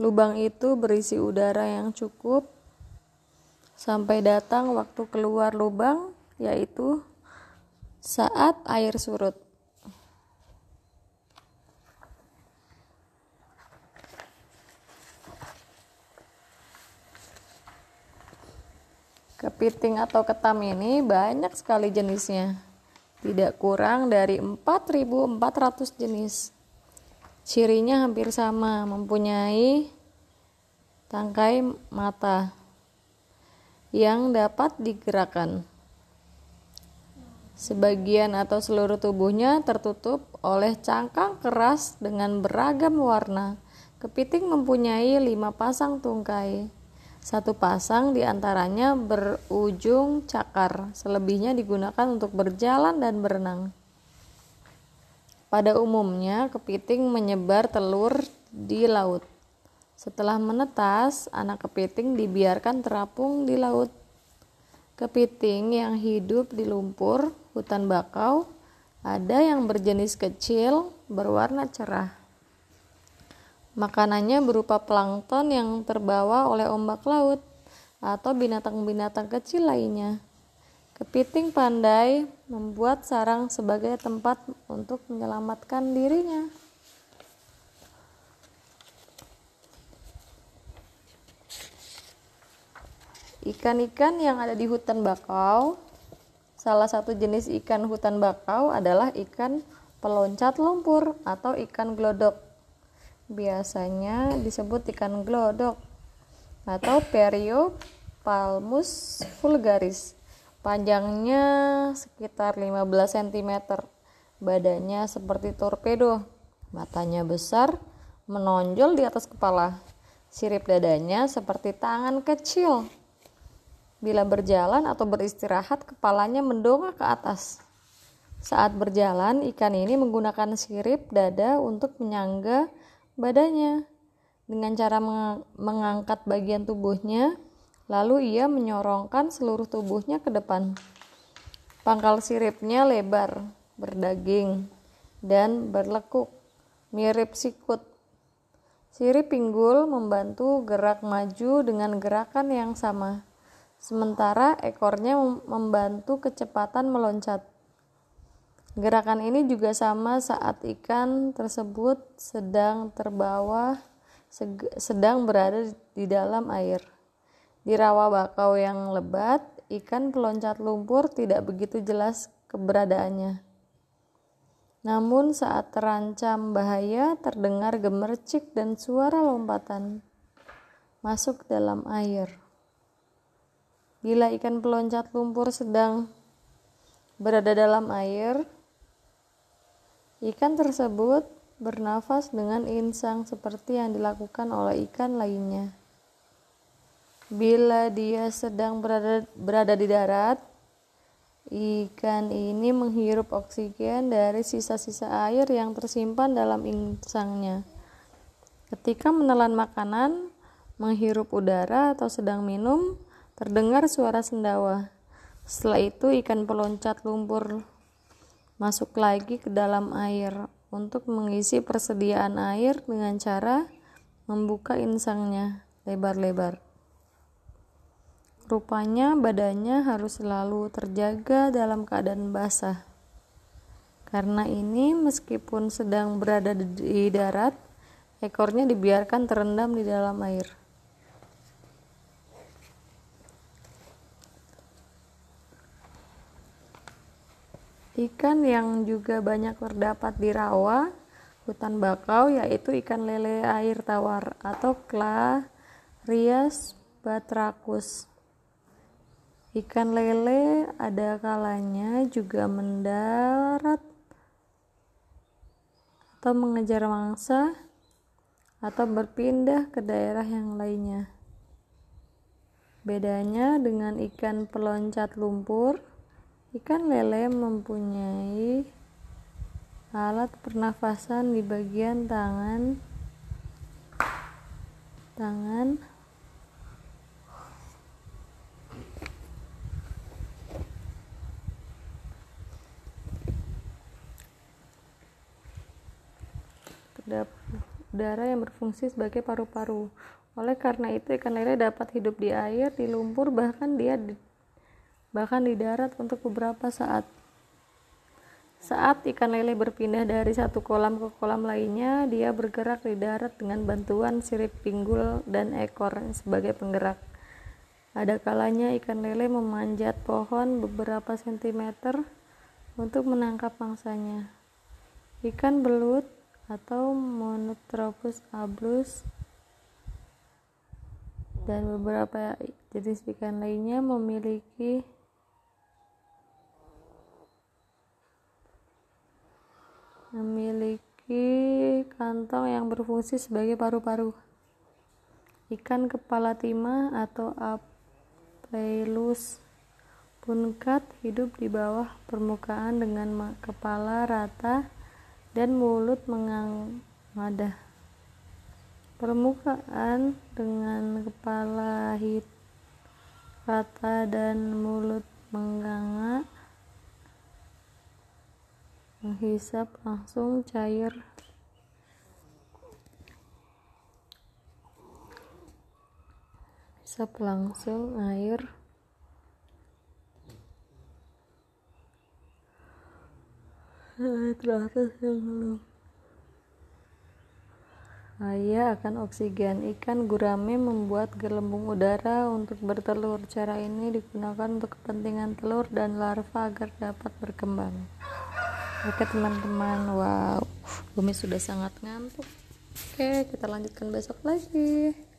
Lubang itu berisi udara yang cukup sampai datang waktu keluar lubang yaitu saat air surut. Kepiting atau ketam ini banyak sekali jenisnya. Tidak kurang dari 4.400 jenis. Cirinya hampir sama, mempunyai tangkai mata yang dapat digerakkan. Sebagian atau seluruh tubuhnya tertutup oleh cangkang keras dengan beragam warna. Kepiting mempunyai lima pasang tungkai. Satu pasang di antaranya berujung cakar, selebihnya digunakan untuk berjalan dan berenang. Pada umumnya, kepiting menyebar telur di laut. Setelah menetas, anak kepiting dibiarkan terapung di laut. Kepiting yang hidup di lumpur, hutan bakau, ada yang berjenis kecil, berwarna cerah. Makanannya berupa plankton yang terbawa oleh ombak laut atau binatang-binatang kecil lainnya. Kepiting pandai membuat sarang sebagai tempat untuk menyelamatkan dirinya. Ikan-ikan yang ada di hutan bakau, salah satu jenis ikan hutan bakau adalah ikan peloncat lumpur atau ikan glodok biasanya disebut ikan glodok atau Perio palmus vulgaris. Panjangnya sekitar 15 cm. Badannya seperti torpedo. Matanya besar, menonjol di atas kepala. Sirip dadanya seperti tangan kecil. Bila berjalan atau beristirahat, kepalanya mendongak ke atas. Saat berjalan, ikan ini menggunakan sirip dada untuk menyangga badannya dengan cara mengangkat bagian tubuhnya, lalu ia menyorongkan seluruh tubuhnya ke depan. Pangkal siripnya lebar, berdaging, dan berlekuk, mirip sikut. Sirip pinggul membantu gerak maju dengan gerakan yang sama. sementara ekornya mem- membantu kecepatan meloncat. Gerakan ini juga sama saat ikan tersebut sedang terbawa sedang berada di dalam air. Di rawa bakau yang lebat, ikan peloncat lumpur tidak begitu jelas keberadaannya. Namun saat terancam bahaya terdengar gemercik dan suara lompatan masuk dalam air. Bila ikan peloncat lumpur sedang berada dalam air, ikan tersebut bernafas dengan insang seperti yang dilakukan oleh ikan lainnya. Bila dia sedang berada, berada di darat, ikan ini menghirup oksigen dari sisa-sisa air yang tersimpan dalam insangnya. Ketika menelan makanan, menghirup udara atau sedang minum, terdengar suara sendawa. Setelah itu ikan peloncat lumpur masuk lagi ke dalam air untuk mengisi persediaan air dengan cara membuka insangnya lebar-lebar. Rupanya badannya harus selalu terjaga dalam keadaan basah. Karena ini meskipun sedang berada di darat, ekornya dibiarkan terendam di dalam air. Ikan yang juga banyak terdapat di rawa hutan bakau yaitu ikan lele air tawar atau Clarias batrachus. Ikan lele ada kalanya juga mendarat atau mengejar mangsa atau berpindah ke daerah yang lainnya. Bedanya dengan ikan peloncat lumpur, Ikan lele mempunyai alat pernafasan di bagian tangan tangan udara yang berfungsi sebagai paru-paru. Oleh karena itu, ikan lele dapat hidup di air, di lumpur, bahkan dia di bahkan di darat untuk beberapa saat. Saat ikan lele berpindah dari satu kolam ke kolam lainnya, dia bergerak di darat dengan bantuan sirip pinggul dan ekor sebagai penggerak. Ada kalanya ikan lele memanjat pohon beberapa sentimeter untuk menangkap mangsanya. Ikan belut atau Monotropus ablus dan beberapa jenis ikan lainnya memiliki memiliki kantong yang berfungsi sebagai paru-paru. Ikan kepala timah atau Apleus punkat hidup di bawah permukaan dengan kepala rata dan mulut mengadah. Permukaan dengan kepala hit rata dan mulut mengganga menghisap langsung cair hisap langsung air teratas yang belum kaya akan oksigen. Ikan gurame membuat gelembung udara untuk bertelur. Cara ini digunakan untuk kepentingan telur dan larva agar dapat berkembang. Oke teman-teman, wow, bumi sudah sangat ngantuk. Oke, kita lanjutkan besok lagi.